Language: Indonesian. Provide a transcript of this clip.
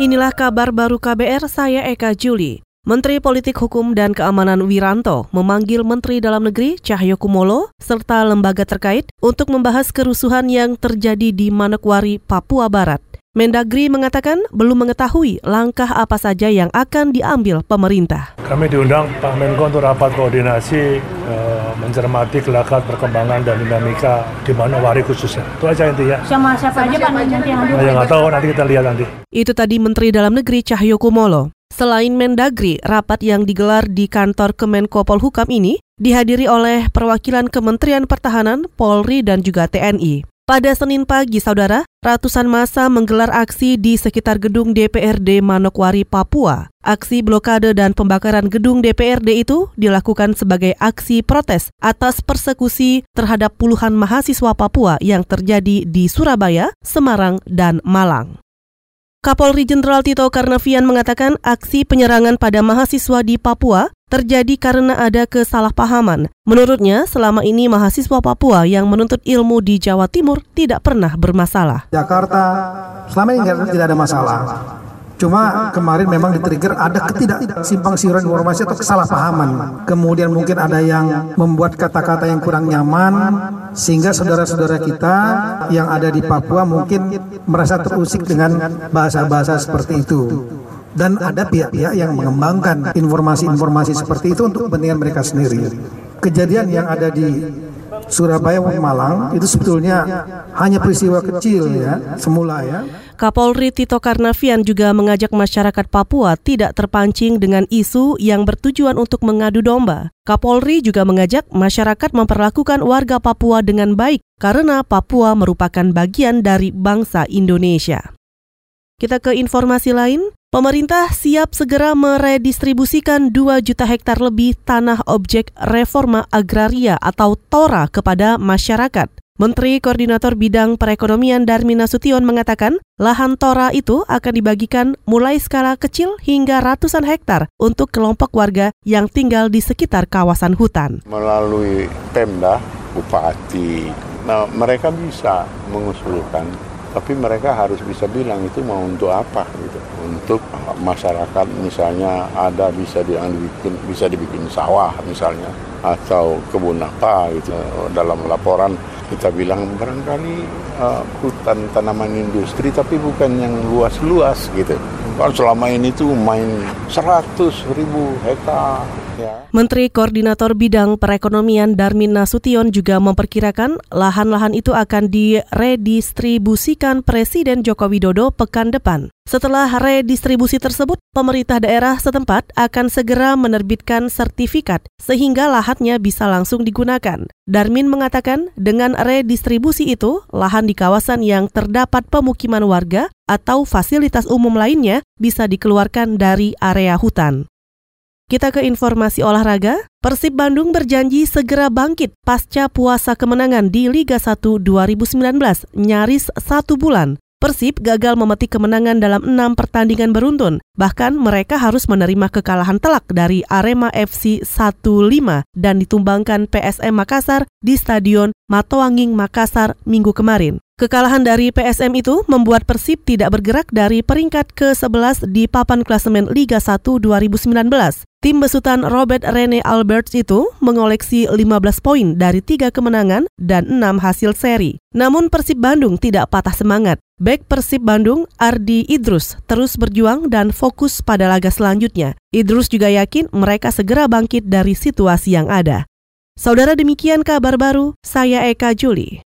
Inilah kabar baru KBR, saya Eka Juli. Menteri Politik Hukum dan Keamanan Wiranto memanggil Menteri Dalam Negeri Cahyo Kumolo serta lembaga terkait untuk membahas kerusuhan yang terjadi di Manokwari, Papua Barat. Mendagri mengatakan belum mengetahui langkah apa saja yang akan diambil pemerintah. Kami diundang Pak Menko untuk rapat koordinasi uh, mencermati gelagat perkembangan dan dinamika di Manowari khususnya. Itu aja intinya. Sama siapa aja Pak nanti yang hadir? Saya nggak tahu, nanti kita lihat nanti. Itu tadi Menteri Dalam Negeri Cahyo Kumolo. Selain Mendagri, rapat yang digelar di kantor Kemenko Polhukam ini dihadiri oleh perwakilan Kementerian Pertahanan, Polri, dan juga TNI. Pada Senin pagi, saudara, ratusan masa menggelar aksi di sekitar gedung DPRD Manokwari, Papua. Aksi blokade dan pembakaran gedung DPRD itu dilakukan sebagai aksi protes atas persekusi terhadap puluhan mahasiswa Papua yang terjadi di Surabaya, Semarang, dan Malang. Kapolri Jenderal Tito Karnavian mengatakan aksi penyerangan pada mahasiswa di Papua terjadi karena ada kesalahpahaman. Menurutnya, selama ini mahasiswa Papua yang menuntut ilmu di Jawa Timur tidak pernah bermasalah. Jakarta selama ini tidak ada masalah. Cuma kemarin memang di-trigger ada ketidak simpang siuran informasi atau kesalahpahaman. Kemudian mungkin ada yang membuat kata-kata yang kurang nyaman sehingga saudara-saudara kita yang ada di Papua mungkin merasa terusik dengan bahasa-bahasa seperti itu. Dan ada pihak-pihak yang mengembangkan informasi-informasi seperti itu untuk kepentingan mereka sendiri. Kejadian yang ada di Surabaya Malang itu sebetulnya hanya peristiwa kecil ya semula ya. Kapolri Tito Karnavian juga mengajak masyarakat Papua tidak terpancing dengan isu yang bertujuan untuk mengadu domba. Kapolri juga mengajak masyarakat memperlakukan warga Papua dengan baik karena Papua merupakan bagian dari bangsa Indonesia. Kita ke informasi lain. Pemerintah siap segera meredistribusikan 2 juta hektar lebih tanah objek reforma agraria atau TORA kepada masyarakat. Menteri Koordinator Bidang Perekonomian Darmin Nasution mengatakan, lahan Tora itu akan dibagikan mulai skala kecil hingga ratusan hektar untuk kelompok warga yang tinggal di sekitar kawasan hutan. Melalui Pemda, Bupati, nah, mereka bisa mengusulkan tapi mereka harus bisa bilang itu mau untuk apa gitu. Untuk masyarakat misalnya ada bisa dibikin bisa dibikin sawah misalnya atau kebun apa gitu. Dalam laporan kita bilang barangkali uh, hutan tanaman industri tapi bukan yang luas-luas gitu. Kalau selama ini tuh main 100 ribu hektar Ya. Menteri Koordinator Bidang Perekonomian Darmin Nasution juga memperkirakan lahan-lahan itu akan diredistribusikan Presiden Joko Widodo pekan depan. Setelah redistribusi tersebut, pemerintah daerah setempat akan segera menerbitkan sertifikat sehingga lahannya bisa langsung digunakan. Darmin mengatakan dengan redistribusi itu, lahan di kawasan yang terdapat pemukiman warga atau fasilitas umum lainnya bisa dikeluarkan dari area hutan. Kita ke informasi olahraga. Persib Bandung berjanji segera bangkit pasca puasa kemenangan di Liga 1 2019 nyaris satu bulan. Persib gagal memetik kemenangan dalam enam pertandingan beruntun. Bahkan mereka harus menerima kekalahan telak dari Arema FC 1-5 dan ditumbangkan PSM Makassar di Stadion Matoanging Makassar minggu kemarin. Kekalahan dari PSM itu membuat Persib tidak bergerak dari peringkat ke-11 di papan klasemen Liga 1 2019. Tim besutan Robert Rene Alberts itu mengoleksi 15 poin dari tiga kemenangan dan 6 hasil seri. Namun Persib Bandung tidak patah semangat. Back Persib Bandung, Ardi Idrus, terus berjuang dan fokus pada laga selanjutnya. Idrus juga yakin mereka segera bangkit dari situasi yang ada. Saudara demikian kabar baru, saya Eka Juli.